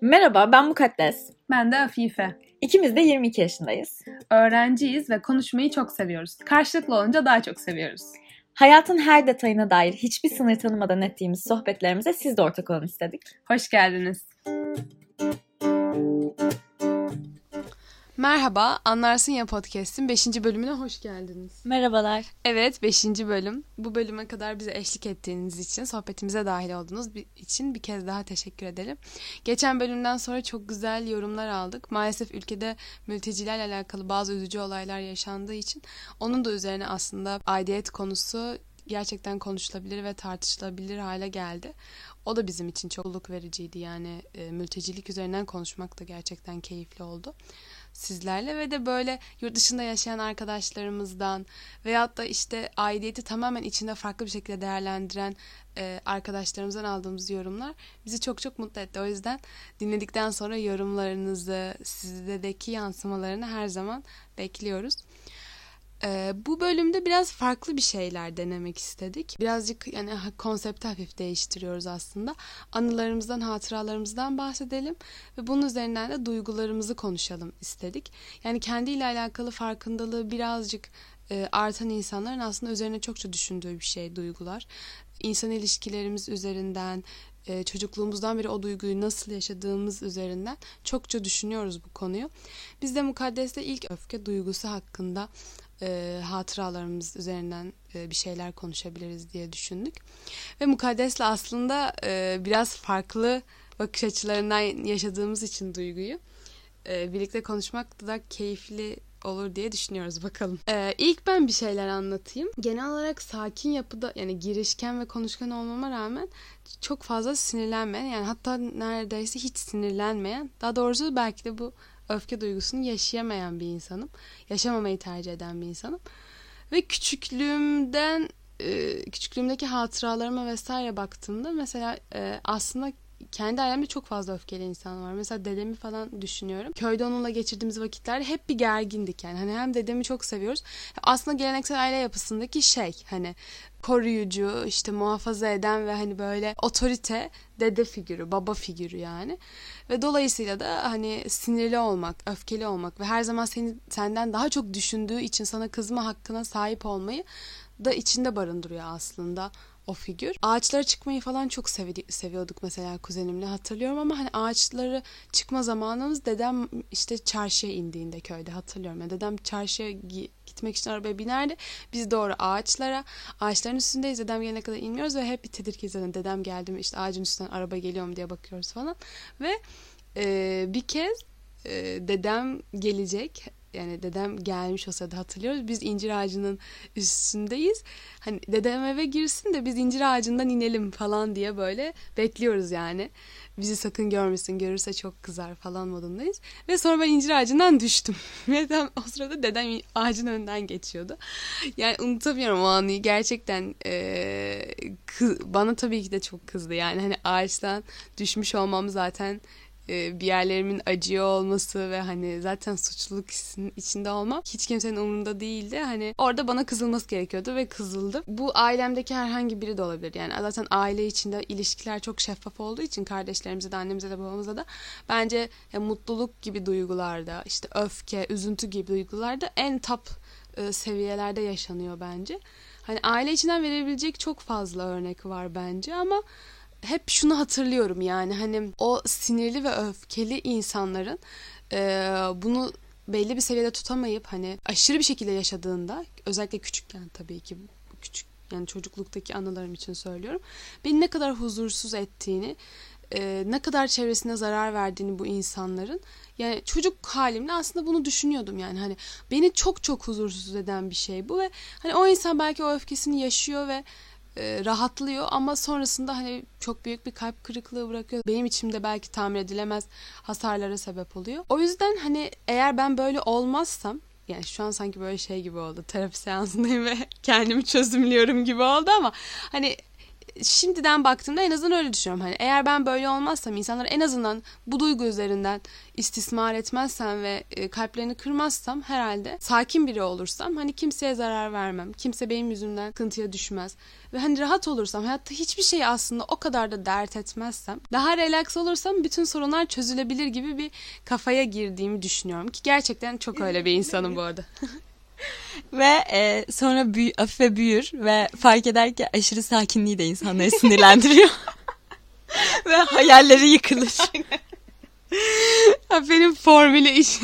Merhaba, ben Mukaddes. Ben de Afife. İkimiz de 22 yaşındayız. Öğrenciyiz ve konuşmayı çok seviyoruz. Karşılıklı olunca daha çok seviyoruz. Hayatın her detayına dair hiçbir sınır tanımadan ettiğimiz sohbetlerimize siz de ortak olun istedik. Hoş geldiniz. Merhaba, Anlarsın Ya Podcast'in 5. bölümüne hoş geldiniz. Merhabalar. Evet, 5. bölüm. Bu bölüme kadar bize eşlik ettiğiniz için, sohbetimize dahil olduğunuz için bir kez daha teşekkür ederim. Geçen bölümden sonra çok güzel yorumlar aldık. Maalesef ülkede mültecilerle alakalı bazı üzücü olaylar yaşandığı için onun da üzerine aslında aidiyet konusu gerçekten konuşulabilir ve tartışılabilir hale geldi. O da bizim için çok mutluluk vericiydi yani e, mültecilik üzerinden konuşmak da gerçekten keyifli oldu sizlerle ve de böyle yurt dışında yaşayan arkadaşlarımızdan veyahut da işte aidiyeti tamamen içinde farklı bir şekilde değerlendiren e, arkadaşlarımızdan aldığımız yorumlar bizi çok çok mutlu etti. O yüzden dinledikten sonra yorumlarınızı, sizdeki yansımalarını her zaman bekliyoruz. Ee, bu bölümde biraz farklı bir şeyler denemek istedik. Birazcık yani konsepti hafif değiştiriyoruz aslında. Anılarımızdan, hatıralarımızdan bahsedelim ve bunun üzerinden de duygularımızı konuşalım istedik. Yani kendiyle alakalı farkındalığı birazcık e, artan insanların aslında üzerine çokça düşündüğü bir şey duygular. İnsan ilişkilerimiz üzerinden, e, çocukluğumuzdan beri o duyguyu nasıl yaşadığımız üzerinden çokça düşünüyoruz bu konuyu. Biz de Mukaddes'te ilk öfke duygusu hakkında e, hatıralarımız üzerinden e, bir şeyler konuşabiliriz diye düşündük. Ve Mukaddes'le aslında e, biraz farklı bakış açılarından yaşadığımız için duyguyu e, birlikte konuşmak da keyifli olur diye düşünüyoruz bakalım. Ee, ilk ben bir şeyler anlatayım. Genel olarak sakin yapıda yani girişken ve konuşkan olmama rağmen çok fazla sinirlenmeyen yani hatta neredeyse hiç sinirlenmeyen daha doğrusu belki de bu öfke duygusunu yaşayamayan bir insanım. Yaşamamayı tercih eden bir insanım. Ve küçüklüğümden küçüklüğümdeki hatıralarıma vesaire baktığımda mesela aslında kendi ailemde çok fazla öfkeli insan var. Mesela dedemi falan düşünüyorum. Köyde onunla geçirdiğimiz vakitlerde hep bir gergindik yani. Hani hem dedemi çok seviyoruz. Aslında geleneksel aile yapısındaki şey hani koruyucu, işte muhafaza eden ve hani böyle otorite dede figürü, baba figürü yani. Ve dolayısıyla da hani sinirli olmak, öfkeli olmak ve her zaman seni senden daha çok düşündüğü için sana kızma hakkına sahip olmayı da içinde barındırıyor aslında o figür. Ağaçlara çıkmayı falan çok sevi- seviyorduk mesela kuzenimle hatırlıyorum ama hani ağaçları çıkma zamanımız dedem işte çarşıya indiğinde köyde hatırlıyorum. Yani dedem çarşıya gitmek için arabaya binerdi. Biz doğru ağaçlara, ağaçların üstündeyiz. Dedem gelene kadar inmiyoruz ve hep bir tedirginiz. Yani dedem geldi mi işte ağacın üstünden araba geliyor mu diye bakıyoruz falan. Ve e, bir kez e, dedem gelecek yani dedem gelmiş o sırada hatırlıyoruz. Biz incir ağacının üstündeyiz. Hani dedem eve girsin de biz incir ağacından inelim falan diye böyle bekliyoruz yani. Bizi sakın görmesin görürse çok kızar falan modundayız. Ve sonra ben incir ağacından düştüm. Ve o sırada dedem ağacın önünden geçiyordu. Yani unutamıyorum o anı. Gerçekten e, bana tabii ki de çok kızdı. Yani hani ağaçtan düşmüş olmam zaten e, bir yerlerimin acıyor olması ve hani zaten suçluluk hissinin içinde olmak hiç kimsenin umurunda değildi. Hani orada bana kızılması gerekiyordu ve kızıldı. Bu ailemdeki herhangi biri de olabilir. Yani zaten aile içinde ilişkiler çok şeffaf olduğu için kardeşlerimize de annemize de babamıza da bence ya, mutluluk gibi duygularda işte öfke, üzüntü gibi duygularda en top e, seviyelerde yaşanıyor bence. Hani aile içinden verebilecek çok fazla örnek var bence ama hep şunu hatırlıyorum yani hani o sinirli ve öfkeli insanların e, bunu belli bir seviyede tutamayıp hani aşırı bir şekilde yaşadığında özellikle küçükken tabii ki küçük yani çocukluktaki anılarım için söylüyorum. Beni ne kadar huzursuz ettiğini, e, ne kadar çevresine zarar verdiğini bu insanların yani çocuk halimle aslında bunu düşünüyordum yani hani beni çok çok huzursuz eden bir şey bu ve hani o insan belki o öfkesini yaşıyor ve e, rahatlıyor ama sonrasında hani çok büyük bir kalp kırıklığı bırakıyor. Benim içimde belki tamir edilemez hasarlara sebep oluyor. O yüzden hani eğer ben böyle olmazsam yani şu an sanki böyle şey gibi oldu. Terapi seansındayım ve kendimi çözümlüyorum gibi oldu ama hani şimdiden baktığımda en azından öyle düşünüyorum. Hani eğer ben böyle olmazsam insanlar en azından bu duygu üzerinden istismar etmezsem ve e, kalplerini kırmazsam herhalde sakin biri olursam hani kimseye zarar vermem. Kimse benim yüzümden sıkıntıya düşmez. Ve hani rahat olursam hayatta hiçbir şey aslında o kadar da dert etmezsem daha relax olursam bütün sorunlar çözülebilir gibi bir kafaya girdiğimi düşünüyorum ki gerçekten çok öyle bir insanım bu arada. ve e, sonra büyü, afife büyür ve fark eder ki aşırı sakinliği de insanları sinirlendiriyor. ve hayalleri yıkılır. Afe'nin formülü iş.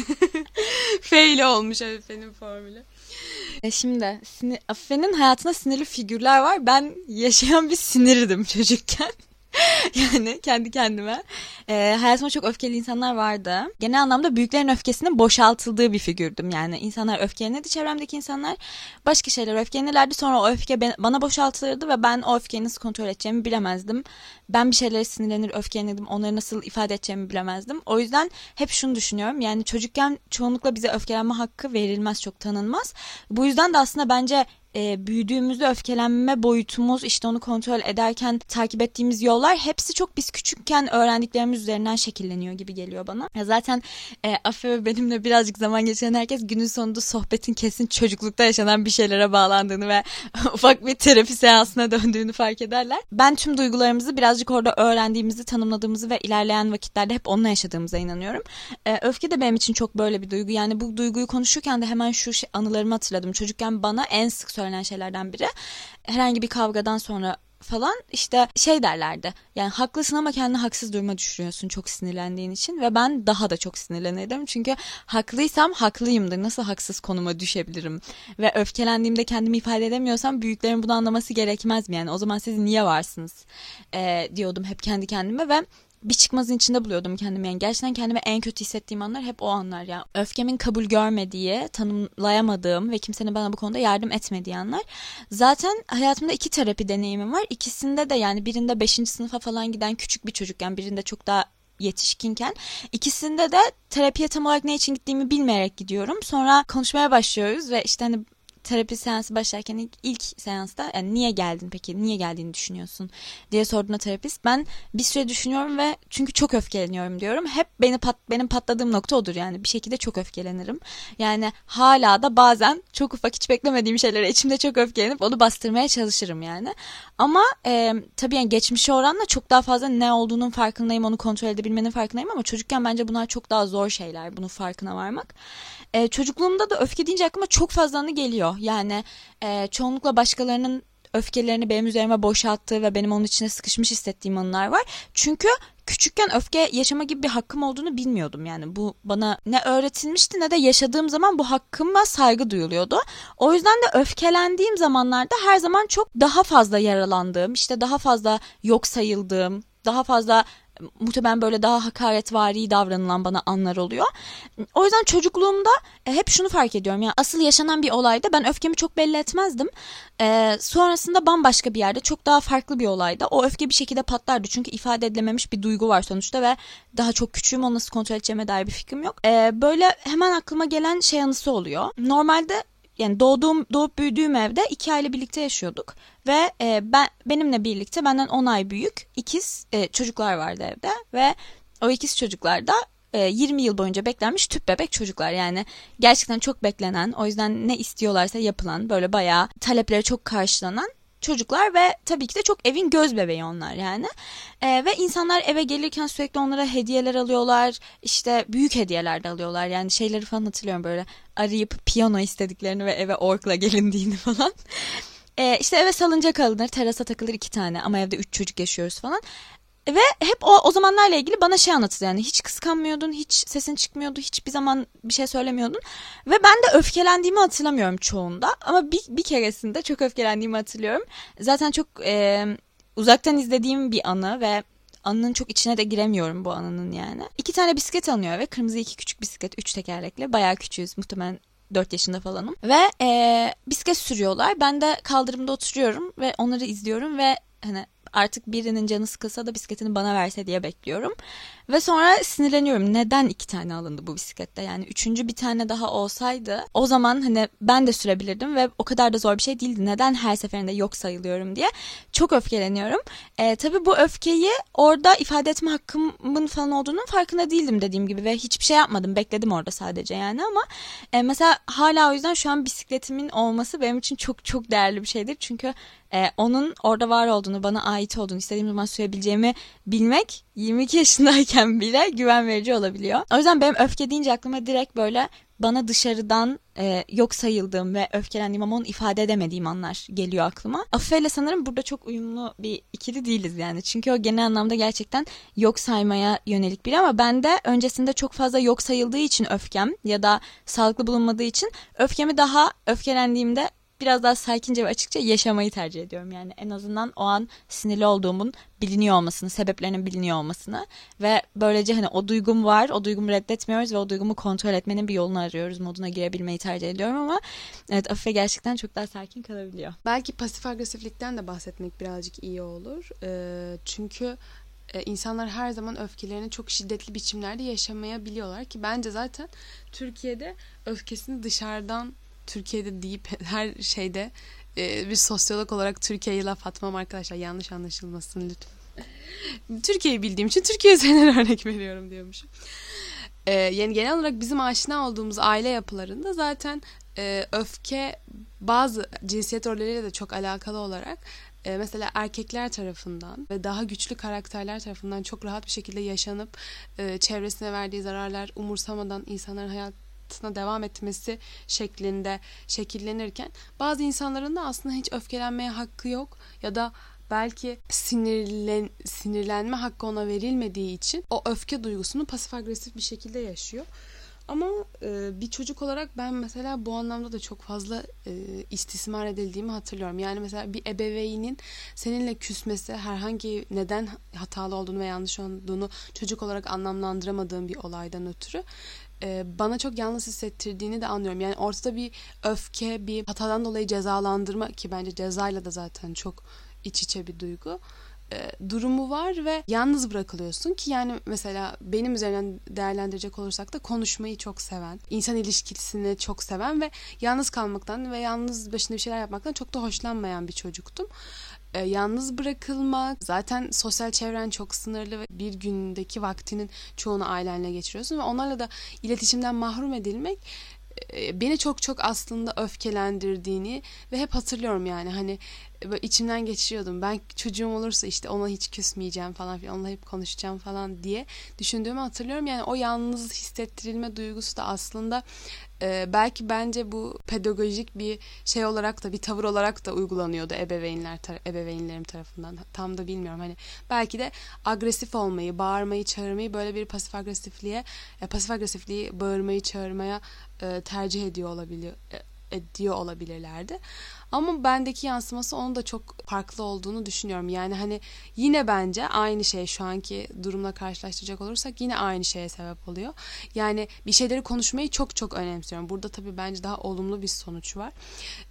Fail olmuş Afe'nin formülü. E şimdi sinir, Afe'nin hayatında sinirli figürler var. Ben yaşayan bir sinirdim çocukken. yani kendi kendime. E, hayatımda çok öfkeli insanlar vardı. Genel anlamda büyüklerin öfkesinin boşaltıldığı bir figürdüm. Yani insanlar öfkelenirdi çevremdeki insanlar. Başka şeyler öfkelenirlerdi. Sonra o öfke bana boşaltılırdı ve ben o öfkeyi nasıl kontrol edeceğimi bilemezdim. Ben bir şeylere sinirlenir, öfkelenirdim. Onları nasıl ifade edeceğimi bilemezdim. O yüzden hep şunu düşünüyorum. Yani çocukken çoğunlukla bize öfkelenme hakkı verilmez, çok tanınmaz. Bu yüzden de aslında bence e, büyüdüğümüzde öfkelenme boyutumuz işte onu kontrol ederken takip ettiğimiz yollar hepsi çok biz küçükken öğrendiklerimiz üzerinden şekilleniyor gibi geliyor bana. Ya zaten e, Afe ve benimle birazcık zaman geçiren herkes günün sonunda sohbetin kesin çocuklukta yaşanan bir şeylere bağlandığını ve ufak bir terapi seansına döndüğünü fark ederler. Ben tüm duygularımızı birazcık orada öğrendiğimizi, tanımladığımızı ve ilerleyen vakitlerde hep onunla yaşadığımıza inanıyorum. E, öfke de benim için çok böyle bir duygu. Yani bu duyguyu konuşurken de hemen şu şey, anılarımı hatırladım. Çocukken bana en sık söylenen söylenen şeylerden biri. Herhangi bir kavgadan sonra falan işte şey derlerdi. Yani haklısın ama kendini haksız duruma düşürüyorsun çok sinirlendiğin için ve ben daha da çok sinirlenirdim. Çünkü haklıysam haklıyımdır. Nasıl haksız konuma düşebilirim? Ve öfkelendiğimde kendimi ifade edemiyorsam büyüklerin bunu anlaması gerekmez mi? Yani o zaman siz niye varsınız? Ee, diyordum hep kendi kendime ve bir çıkmazın içinde buluyordum kendimi. Yani gerçekten kendimi en kötü hissettiğim anlar hep o anlar ya. Yani öfkemin kabul görmediği, tanımlayamadığım ve kimsenin bana bu konuda yardım etmediği anlar. Zaten hayatımda iki terapi deneyimim var. İkisinde de yani birinde 5. sınıfa falan giden küçük bir çocukken birinde çok daha yetişkinken ikisinde de terapiye tam olarak ne için gittiğimi bilmeyerek gidiyorum. Sonra konuşmaya başlıyoruz ve işte hani terapi seansı başlarken ilk, ilk seansta yani niye geldin peki niye geldiğini düşünüyorsun diye sorduğunda terapist ben bir süre düşünüyorum ve çünkü çok öfkeleniyorum diyorum. Hep beni pat, benim patladığım nokta odur yani. Bir şekilde çok öfkelenirim. Yani hala da bazen çok ufak hiç beklemediğim şeylere içimde çok öfkelenip onu bastırmaya çalışırım yani. Ama e, tabii yani geçmişe oranla çok daha fazla ne olduğunun farkındayım onu kontrol edebilmenin farkındayım ama çocukken bence bunlar çok daha zor şeyler bunun farkına varmak. E, çocukluğumda da öfke deyince aklıma çok fazla anı geliyor. Yani e, çoğunlukla başkalarının öfkelerini benim üzerime boşalttığı ve benim onun içine sıkışmış hissettiğim anılar var. Çünkü küçükken öfke yaşama gibi bir hakkım olduğunu bilmiyordum yani. Bu bana ne öğretilmişti ne de yaşadığım zaman bu hakkıma saygı duyuluyordu. O yüzden de öfkelendiğim zamanlarda her zaman çok daha fazla yaralandığım, işte daha fazla yok sayıldığım, daha fazla muhtemelen böyle daha hakaretvari davranılan bana anlar oluyor. O yüzden çocukluğumda e, hep şunu fark ediyorum. Yani asıl yaşanan bir olayda ben öfkemi çok belli etmezdim. E, sonrasında bambaşka bir yerde çok daha farklı bir olayda o öfke bir şekilde patlardı. Çünkü ifade edilememiş bir duygu var sonuçta ve daha çok küçüğüm onu nasıl kontrol edeceğime dair bir fikrim yok. E, böyle hemen aklıma gelen şey anısı oluyor. Normalde yani doğduğum doğup büyüdüğüm evde iki aile birlikte yaşıyorduk. Ve e, ben benimle birlikte benden 10 ay büyük ikiz e, çocuklar vardı evde. Ve o ikiz çocuklar da 20 e, yıl boyunca beklenmiş tüp bebek çocuklar. Yani gerçekten çok beklenen o yüzden ne istiyorlarsa yapılan böyle bayağı talepleri çok karşılanan çocuklar ve tabii ki de çok evin göz bebeği onlar yani. E, ve insanlar eve gelirken sürekli onlara hediyeler alıyorlar. işte büyük hediyeler de alıyorlar. Yani şeyleri falan hatırlıyorum böyle arayıp piyano istediklerini ve eve orkla gelindiğini falan. E, işte eve salıncak alınır, terasa takılır iki tane ama evde üç çocuk yaşıyoruz falan. Ve hep o, o zamanlarla ilgili bana şey anlatır yani hiç kıskanmıyordun, hiç sesin çıkmıyordu, hiçbir zaman bir şey söylemiyordun. Ve ben de öfkelendiğimi hatırlamıyorum çoğunda ama bir, bir keresinde çok öfkelendiğimi hatırlıyorum. Zaten çok e, uzaktan izlediğim bir anı ve anının çok içine de giremiyorum bu anının yani. İki tane bisiklet alınıyor ve kırmızı iki küçük bisiklet, üç tekerlekli. Bayağı küçüğüz muhtemelen 4 yaşında falanım. Ve e, bisiklet sürüyorlar. Ben de kaldırımda oturuyorum ve onları izliyorum ve hani artık birinin canı sıkılsa da bisikletini bana verse diye bekliyorum. Ve sonra sinirleniyorum. Neden iki tane alındı bu bisiklette? Yani üçüncü bir tane daha olsaydı o zaman hani ben de sürebilirdim ve o kadar da zor bir şey değildi. Neden her seferinde yok sayılıyorum diye çok öfkeleniyorum. E, tabii bu öfkeyi orada ifade etme hakkımın falan olduğunun farkında değildim dediğim gibi ve hiçbir şey yapmadım. Bekledim orada sadece yani ama e, mesela hala o yüzden şu an bisikletimin olması benim için çok çok değerli bir şeydir. Çünkü e, onun orada var olduğunu, bana ait olduğunu, istediğim zaman sürebileceğimi bilmek 22 yaşındayken bile güven verici olabiliyor. O yüzden benim öfke deyince aklıma direkt böyle bana dışarıdan e, yok sayıldığım ve öfkelendiğim ama onu ifade edemediğim anlar geliyor aklıma. Afife ile sanırım burada çok uyumlu bir ikili değiliz yani. Çünkü o genel anlamda gerçekten yok saymaya yönelik biri ama ben de öncesinde çok fazla yok sayıldığı için öfkem ya da sağlıklı bulunmadığı için öfkemi daha öfkelendiğimde biraz daha sakince ve açıkça yaşamayı tercih ediyorum. Yani en azından o an sinirli olduğumun biliniyor olmasını, sebeplerinin biliniyor olmasını ve böylece hani o duygum var, o duygumu reddetmiyoruz ve o duygumu kontrol etmenin bir yolunu arıyoruz moduna girebilmeyi tercih ediyorum ama evet Afife gerçekten çok daha sakin kalabiliyor. Belki pasif agresiflikten de bahsetmek birazcık iyi olur. Ee, çünkü e, insanlar her zaman öfkelerini çok şiddetli biçimlerde yaşamayabiliyorlar ki bence zaten Türkiye'de öfkesini dışarıdan Türkiye'de deyip her şeyde e, bir sosyolog olarak Türkiye'yi laf atmam arkadaşlar yanlış anlaşılmasın lütfen. Türkiye'yi bildiğim için Türkiye üzerinden örnek veriyorum diyormuşum. E, yani genel olarak bizim aşina olduğumuz aile yapılarında zaten e, öfke bazı cinsiyet rolleriyle de çok alakalı olarak e, mesela erkekler tarafından ve daha güçlü karakterler tarafından çok rahat bir şekilde yaşanıp e, çevresine verdiği zararlar umursamadan insanların hayat hayatına devam etmesi şeklinde şekillenirken bazı insanların da aslında hiç öfkelenmeye hakkı yok ya da belki sinirlen, sinirlenme hakkı ona verilmediği için o öfke duygusunu pasif agresif bir şekilde yaşıyor. Ama e, bir çocuk olarak ben mesela bu anlamda da çok fazla e, istismar edildiğimi hatırlıyorum. Yani mesela bir ebeveynin seninle küsmesi herhangi neden hatalı olduğunu ve yanlış olduğunu çocuk olarak anlamlandıramadığım bir olaydan ötürü bana çok yalnız hissettirdiğini de anlıyorum. Yani ortada bir öfke, bir hatadan dolayı cezalandırma ki bence cezayla da zaten çok iç içe bir duygu e, durumu var ve yalnız bırakılıyorsun ki yani mesela benim üzerinden değerlendirecek olursak da konuşmayı çok seven, insan ilişkisini çok seven ve yalnız kalmaktan ve yalnız başında bir şeyler yapmaktan çok da hoşlanmayan bir çocuktum e, yalnız bırakılmak, zaten sosyal çevren çok sınırlı ve bir gündeki vaktinin çoğunu ailenle geçiriyorsun ve onlarla da iletişimden mahrum edilmek e, beni çok çok aslında öfkelendirdiğini ve hep hatırlıyorum yani hani böyle içimden geçiriyordum. Ben çocuğum olursa işte ona hiç küsmeyeceğim falan filan onunla hep konuşacağım falan diye düşündüğümü hatırlıyorum. Yani o yalnız hissettirilme duygusu da aslında e, belki bence bu pedagojik bir şey olarak da bir tavır olarak da uygulanıyordu ebeveynler tar- ebeveynlerim tarafından. Tam da bilmiyorum hani belki de agresif olmayı, bağırmayı, çağırmayı böyle bir pasif agresifliğe, e, pasif agresifliği bağırmayı, çağırmaya e, tercih ediyor olabiliyor e, ediyor olabilirlerdi. Ama bendeki yansıması onun da çok farklı olduğunu düşünüyorum. Yani hani yine bence aynı şey şu anki durumla karşılaştıracak olursak yine aynı şeye sebep oluyor. Yani bir şeyleri konuşmayı çok çok önemsiyorum. Burada tabii bence daha olumlu bir sonuç var.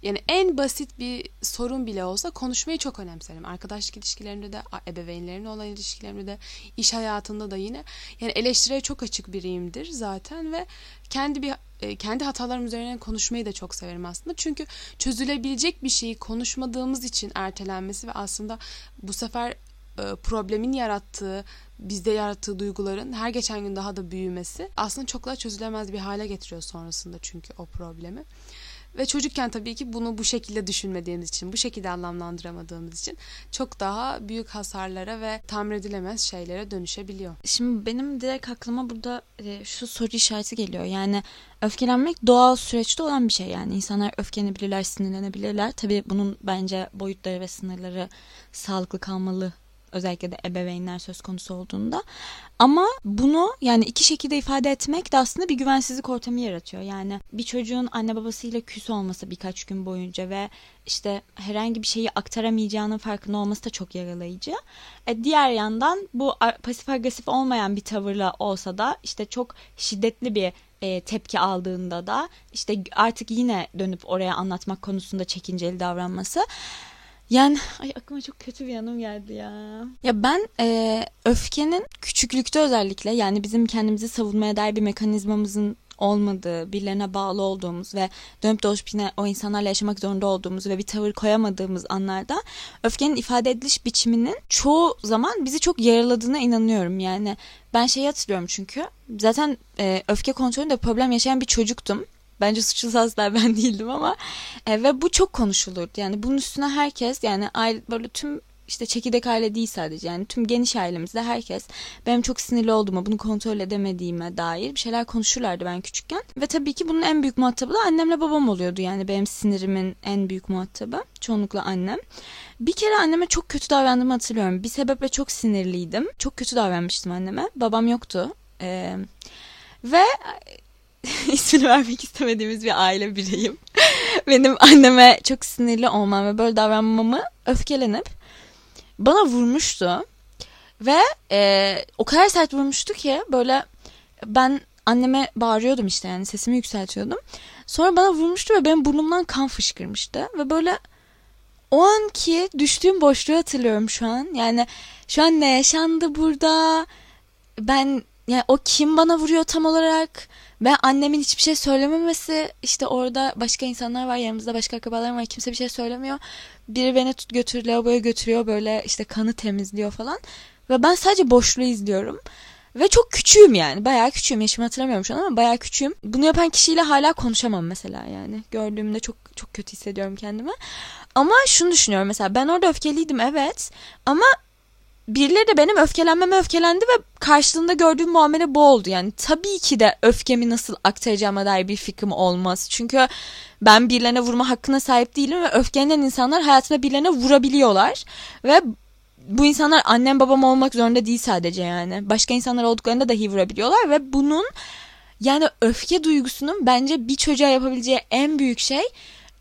Yani en basit bir sorun bile olsa konuşmayı çok önemserim. Arkadaşlık ilişkilerimde de, ebeveynlerimle olan ilişkilerimde de, iş hayatında da yine. Yani eleştiriye çok açık biriyimdir zaten ve kendi bir e, kendi hatalarım üzerine konuşmayı da çok severim aslında. Çünkü çözülebilecek bir şeyi konuşmadığımız için ertelenmesi ve aslında bu sefer e, problemin yarattığı, bizde yarattığı duyguların her geçen gün daha da büyümesi aslında çok daha çözülemez bir hale getiriyor sonrasında çünkü o problemi. Ve çocukken tabii ki bunu bu şekilde düşünmediğimiz için, bu şekilde anlamlandıramadığımız için çok daha büyük hasarlara ve tamir edilemez şeylere dönüşebiliyor. Şimdi benim direkt aklıma burada e, şu soru işareti geliyor. Yani öfkelenmek doğal süreçte olan bir şey. Yani insanlar öfkelenebilirler, sinirlenebilirler. Tabii bunun bence boyutları ve sınırları sağlıklı kalmalı özellikle de ebeveynler söz konusu olduğunda. Ama bunu yani iki şekilde ifade etmek de aslında bir güvensizlik ortamı yaratıyor. Yani bir çocuğun anne babasıyla küs olması birkaç gün boyunca ve işte herhangi bir şeyi aktaramayacağının farkında olması da çok yaralayıcı. E, diğer yandan bu pasif agresif olmayan bir tavırla olsa da işte çok şiddetli bir e, tepki aldığında da işte artık yine dönüp oraya anlatmak konusunda çekinceli davranması Yani ay aklıma çok kötü bir yanım geldi ya. Ya ben e, öfkenin küçüklükte özellikle yani bizim kendimizi savunmaya dair bir mekanizmamızın olmadığı, birilerine bağlı olduğumuz ve dönüp dolaşıp yine o insanlarla yaşamak zorunda olduğumuz ve bir tavır koyamadığımız anlarda öfkenin ifade ediliş biçiminin çoğu zaman bizi çok yaraladığına inanıyorum. Yani ben şeyi hatırlıyorum çünkü zaten e, öfke kontrolünde problem yaşayan bir çocuktum. Bence suçlusu asla ben değildim ama e, ve bu çok konuşulurdu. Yani bunun üstüne herkes yani aile, böyle tüm işte çekirdek aile değil sadece yani tüm geniş ailemizde herkes benim çok sinirli olduğuma bunu kontrol edemediğime dair bir şeyler konuşurlardı ben küçükken. Ve tabii ki bunun en büyük muhatabı da annemle babam oluyordu yani benim sinirimin en büyük muhatabı çoğunlukla annem. Bir kere anneme çok kötü davrandığımı hatırlıyorum. Bir sebeple çok sinirliydim. Çok kötü davranmıştım anneme. Babam yoktu. Ee, ve ismini vermek istemediğimiz bir aile bireyim. Benim anneme çok sinirli olmam ve böyle davranmamı öfkelenip bana vurmuştu. Ve e, o kadar sert vurmuştu ki böyle ben anneme bağırıyordum işte yani sesimi yükseltiyordum. Sonra bana vurmuştu ve benim burnumdan kan fışkırmıştı. Ve böyle o anki düştüğüm boşluğu hatırlıyorum şu an. Yani şu an ne yaşandı burada? Ben yani o kim bana vuruyor tam olarak? Ben annemin hiçbir şey söylememesi işte orada başka insanlar var yanımızda başka akrabalarım var kimse bir şey söylemiyor. Biri beni tut götür lavaboya götürüyor böyle işte kanı temizliyor falan. Ve ben sadece boşluğu izliyorum. Ve çok küçüğüm yani. Bayağı küçüğüm. Yaşımı hatırlamıyorum şu an ama bayağı küçüğüm. Bunu yapan kişiyle hala konuşamam mesela yani. Gördüğümde çok çok kötü hissediyorum kendimi. Ama şunu düşünüyorum mesela ben orada öfkeliydim evet. Ama birileri de benim öfkelenmeme öfkelendi ve karşılığında gördüğüm muamele bu oldu. Yani tabii ki de öfkemi nasıl aktaracağıma dair bir fikrim olmaz. Çünkü ben birilerine vurma hakkına sahip değilim ve öfkelenen insanlar hayatında birilerine vurabiliyorlar. Ve bu insanlar annem babam olmak zorunda değil sadece yani. Başka insanlar olduklarında dahi vurabiliyorlar ve bunun yani öfke duygusunun bence bir çocuğa yapabileceği en büyük şey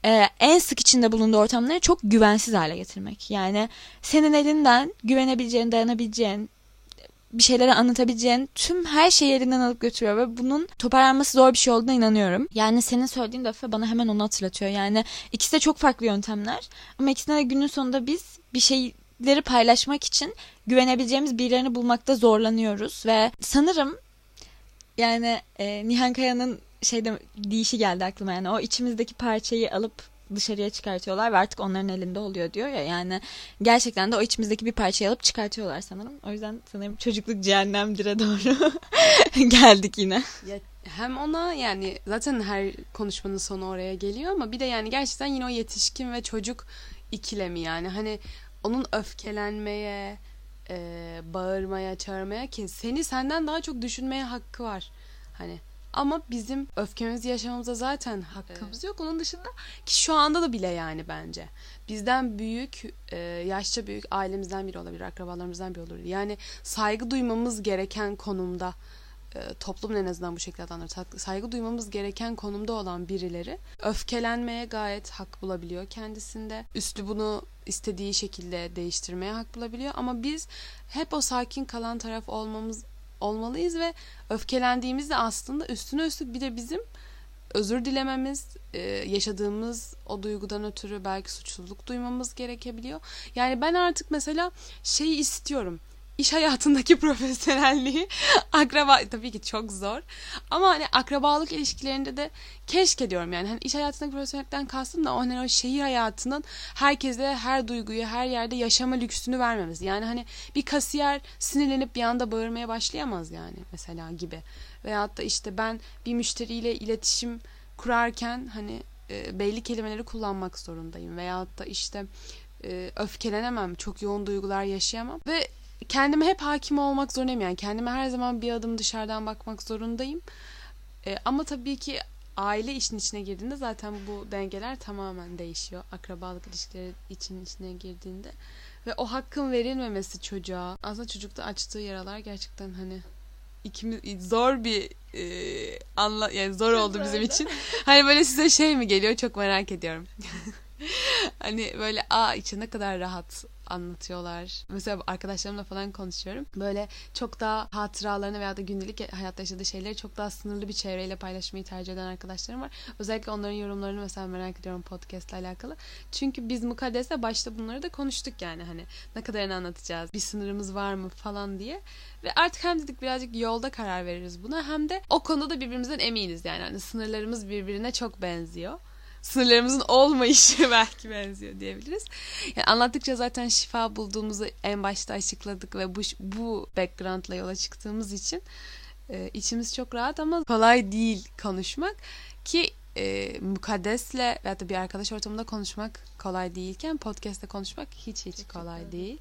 e, en sık içinde bulunduğu ortamları çok güvensiz hale getirmek. Yani senin elinden güvenebileceğin, dayanabileceğin, bir şeyleri anlatabileceğin tüm her şeyi elinden alıp götürüyor ve bunun toparlanması zor bir şey olduğuna inanıyorum. Yani senin söylediğin defa bana hemen onu hatırlatıyor. Yani ikisi de çok farklı yöntemler ama ikisine de günün sonunda biz bir şeyleri paylaşmak için güvenebileceğimiz birilerini bulmakta zorlanıyoruz ve sanırım yani e, Nihan Kaya'nın şeyde deyişi geldi aklıma yani o içimizdeki parçayı alıp dışarıya çıkartıyorlar ve artık onların elinde oluyor diyor ya yani gerçekten de o içimizdeki bir parçayı alıp çıkartıyorlar sanırım. O yüzden sanırım çocukluk cehennemdire doğru geldik yine. Ya, hem ona yani zaten her konuşmanın sonu oraya geliyor ama bir de yani gerçekten yine o yetişkin ve çocuk ikilemi yani hani onun öfkelenmeye, e, bağırmaya, çağırmaya ki seni senden daha çok düşünmeye hakkı var. Hani ama bizim öfkemizi yaşamamıza zaten hakkımız evet. yok. Onun dışında ki şu anda da bile yani bence. Bizden büyük, e, yaşça büyük ailemizden biri olabilir, akrabalarımızdan biri olabilir. Yani saygı duymamız gereken konumda e, toplumun en azından bu şekilde adamları saygı duymamız gereken konumda olan birileri öfkelenmeye gayet hak bulabiliyor kendisinde. Üstü bunu istediği şekilde değiştirmeye hak bulabiliyor ama biz hep o sakin kalan taraf olmamız olmalıyız ve öfkelendiğimizde aslında üstüne üstlük bir de bizim özür dilememiz, e, yaşadığımız o duygudan ötürü belki suçluluk duymamız gerekebiliyor. Yani ben artık mesela şeyi istiyorum iş hayatındaki profesyonelliği akraba tabii ki çok zor. Ama hani akrabalık ilişkilerinde de keşke diyorum yani. Hani iş hayatındaki profesyonellikten kastım da o hani o şehir hayatının herkese her duyguyu her yerde yaşama lüksünü vermemiz yani hani bir kasiyer sinirlenip bir anda bağırmaya başlayamaz yani mesela gibi. Veyahut da işte ben bir müşteriyle iletişim kurarken hani e, belli kelimeleri kullanmak zorundayım. Veyahut da işte e, öfkelenemem çok yoğun duygular yaşayamam. Ve kendime hep hakim olmak zorundayım. Yani kendime her zaman bir adım dışarıdan bakmak zorundayım. E, ama tabii ki aile işin içine girdiğinde zaten bu dengeler tamamen değişiyor. Akrabalık ilişkileri için içine girdiğinde. Ve o hakkın verilmemesi çocuğa. Aslında çocukta açtığı yaralar gerçekten hani ikimiz zor bir e, anla yani zor oldu bizim için. Hani böyle size şey mi geliyor çok merak ediyorum. hani böyle aa içi ne kadar rahat anlatıyorlar. Mesela arkadaşlarımla falan konuşuyorum. Böyle çok daha hatıralarını veya da gündelik hayatta yaşadığı şeyleri çok daha sınırlı bir çevreyle paylaşmayı tercih eden arkadaşlarım var. Özellikle onların yorumlarını mesela merak ediyorum podcast ile alakalı. Çünkü biz mukaddesle başta bunları da konuştuk yani hani ne kadarını anlatacağız, bir sınırımız var mı falan diye. Ve artık hem dedik birazcık yolda karar veririz buna hem de o konuda da birbirimizden eminiz yani. Hani sınırlarımız birbirine çok benziyor sınırlarımızın olmayışı belki benziyor diyebiliriz. Yani anlattıkça zaten şifa bulduğumuzu en başta açıkladık ve bu bu backgroundla yola çıktığımız için e, içimiz çok rahat ama kolay değil konuşmak ki e, mukaddesle veya da bir arkadaş ortamında konuşmak kolay değilken podcast'te konuşmak hiç hiç kolay değil.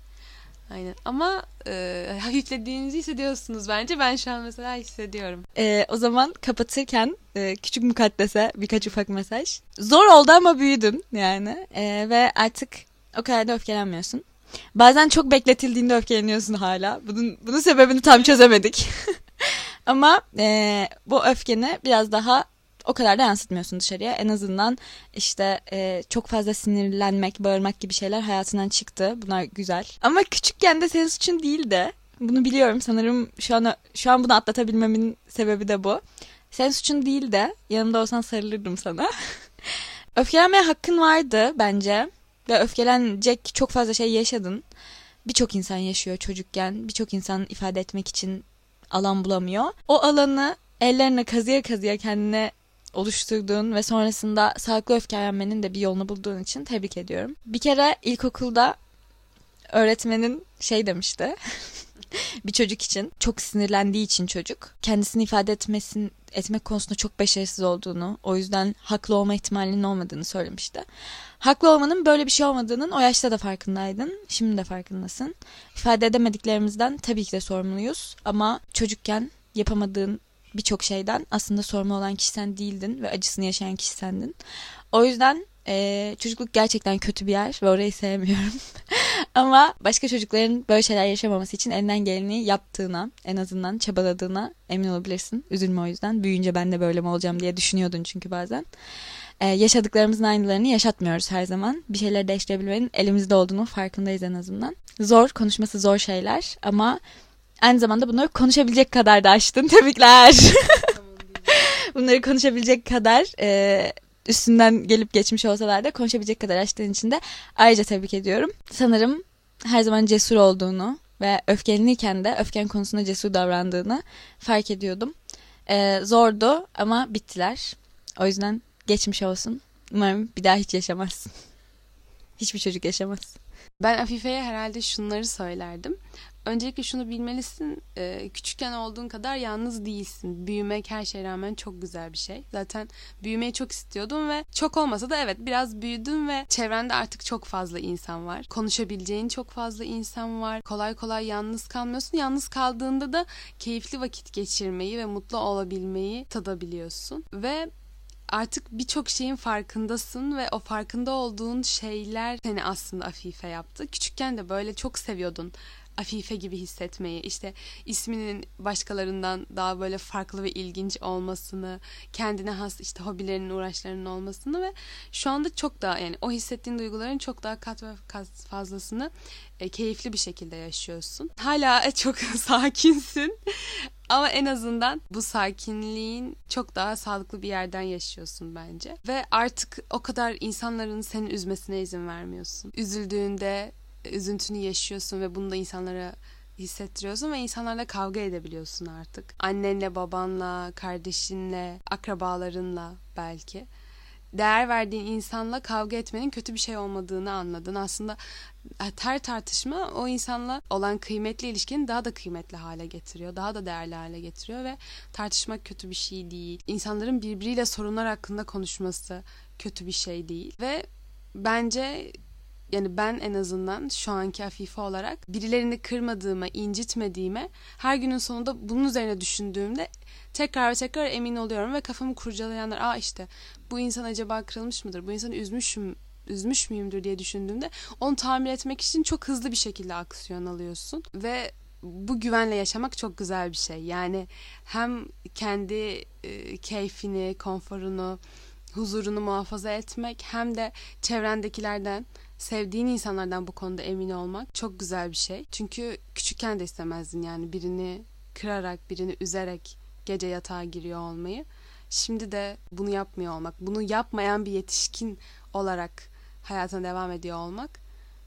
Aynen ama e, hafiflediğinizi hissediyorsunuz bence. Ben şu an mesela hissediyorum. E, o zaman kapatırken e, küçük mukaddese birkaç ufak mesaj. Zor oldu ama büyüdün yani e, ve artık o kadar da öfkelenmiyorsun. Bazen çok bekletildiğinde öfkeleniyorsun hala. Bunun, bunun sebebini tam çözemedik. ama e, bu öfkeni biraz daha o kadar da yansıtmıyorsun dışarıya. En azından işte e, çok fazla sinirlenmek, bağırmak gibi şeyler hayatından çıktı. Bunlar güzel. Ama küçükken de senin suçun değil de bunu biliyorum sanırım şu an şu an bunu atlatabilmemin sebebi de bu. Senin suçun değil de yanımda olsan sarılırdım sana. Öfkelenmeye hakkın vardı bence ve öfkelenecek çok fazla şey yaşadın. Birçok insan yaşıyor çocukken. Birçok insan ifade etmek için alan bulamıyor. O alanı ellerine kazıya kazıya kendine oluşturduğun ve sonrasında sağlıklı öfkelenmenin de bir yolunu bulduğun için tebrik ediyorum. Bir kere ilkokulda öğretmenin şey demişti. bir çocuk için çok sinirlendiği için çocuk kendisini ifade etmesin etmek konusunda çok başarısız olduğunu, o yüzden haklı olma ihtimalinin olmadığını söylemişti. Haklı olmanın böyle bir şey olmadığının o yaşta da farkındaydın. Şimdi de farkındasın. İfade edemediklerimizden tabii ki de sorumluyuz ama çocukken yapamadığın birçok şeyden aslında sorumlu olan kişi sen değildin ve acısını yaşayan kişi sendin. O yüzden e, çocukluk gerçekten kötü bir yer ve orayı sevmiyorum. Ama başka çocukların böyle şeyler yaşamaması için elinden geleni yaptığına, en azından çabaladığına emin olabilirsin. Üzülme o yüzden. Büyüyünce ben de böyle mi olacağım diye düşünüyordun çünkü bazen. Ee, yaşadıklarımızın aynılarını yaşatmıyoruz her zaman. Bir şeyleri değiştirebilmenin elimizde olduğunu farkındayız en azından. Zor, konuşması zor şeyler ama Aynı zamanda bunları konuşabilecek kadar da açtın. Tebrikler. bunları konuşabilecek kadar e, üstünden gelip geçmiş olsalar da konuşabilecek kadar açtığın için de ayrıca tebrik ediyorum. Sanırım her zaman cesur olduğunu ve öfkelenirken de öfken konusunda cesur davrandığını fark ediyordum. Ee, zordu ama bittiler. O yüzden geçmiş olsun. Umarım bir daha hiç yaşamazsın. Hiçbir çocuk yaşamaz. Ben Afife'ye herhalde şunları söylerdim öncelikle şunu bilmelisin. E, küçükken olduğun kadar yalnız değilsin. Büyümek her şeye rağmen çok güzel bir şey. Zaten büyümeyi çok istiyordum ve çok olmasa da evet biraz büyüdüm ve çevrende artık çok fazla insan var. Konuşabileceğin çok fazla insan var. Kolay kolay yalnız kalmıyorsun. Yalnız kaldığında da keyifli vakit geçirmeyi ve mutlu olabilmeyi tadabiliyorsun. Ve artık birçok şeyin farkındasın ve o farkında olduğun şeyler seni aslında afife yaptı. Küçükken de böyle çok seviyordun Afife gibi hissetmeyi, işte isminin başkalarından daha böyle farklı ve ilginç olmasını, kendine has işte hobilerinin, uğraşlarının olmasını ve şu anda çok daha yani o hissettiğin duyguların çok daha kat ve kat fazlasını e, keyifli bir şekilde yaşıyorsun. Hala çok sakinsin. Ama en azından bu sakinliğin çok daha sağlıklı bir yerden yaşıyorsun bence. Ve artık o kadar insanların seni üzmesine izin vermiyorsun. Üzüldüğünde üzüntünü yaşıyorsun ve bunu da insanlara hissettiriyorsun ve insanlarla kavga edebiliyorsun artık. Annenle, babanla, kardeşinle, akrabalarınla belki. Değer verdiğin insanla kavga etmenin kötü bir şey olmadığını anladın. Aslında her tartışma o insanla olan kıymetli ilişkini daha da kıymetli hale getiriyor. Daha da değerli hale getiriyor ve tartışmak kötü bir şey değil. İnsanların birbiriyle sorunlar hakkında konuşması kötü bir şey değil. Ve bence yani ben en azından şu anki Afife olarak birilerini kırmadığıma, incitmediğime her günün sonunda bunun üzerine düşündüğümde tekrar ve tekrar emin oluyorum ve kafamı kurcalayanlar aa işte bu insan acaba kırılmış mıdır? Bu insanı üzmüşüm üzmüş müyümdür diye düşündüğümde onu tamir etmek için çok hızlı bir şekilde aksiyon alıyorsun ve bu güvenle yaşamak çok güzel bir şey. Yani hem kendi e, keyfini, konforunu, huzurunu muhafaza etmek hem de çevrendekilerden sevdiğin insanlardan bu konuda emin olmak çok güzel bir şey. Çünkü küçükken de istemezdin yani birini kırarak, birini üzerek gece yatağa giriyor olmayı. Şimdi de bunu yapmıyor olmak, bunu yapmayan bir yetişkin olarak hayatına devam ediyor olmak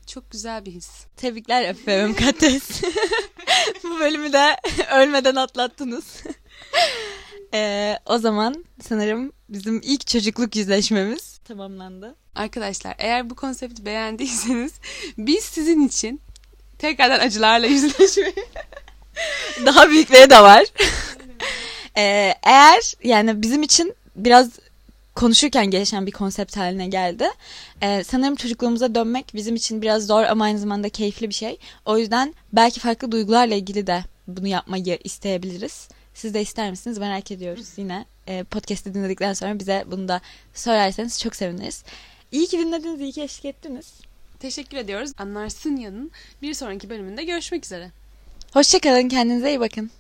çok güzel bir his. Tebrikler Efe Mukaddes. Bu bölümü de ölmeden atlattınız. Ee, o zaman sanırım bizim ilk çocukluk yüzleşmemiz tamamlandı. Arkadaşlar eğer bu konsepti beğendiyseniz biz sizin için tekrardan acılarla yüzleşmeyi Daha büyükleri de var. Ee, eğer yani bizim için biraz konuşurken gelişen bir konsept haline geldi. Ee, sanırım çocukluğumuza dönmek bizim için biraz zor ama aynı zamanda keyifli bir şey. O yüzden belki farklı duygularla ilgili de bunu yapmayı isteyebiliriz. Siz de ister misiniz merak ediyoruz. Yine e, podcast'i dinledikten sonra bize bunu da söylerseniz çok seviniriz. İyi ki dinlediniz, iyi ki eşlik ettiniz. teşekkür ediyoruz. Anlarsın yanın bir sonraki bölümünde görüşmek üzere. Hoşçakalın, kendinize iyi bakın.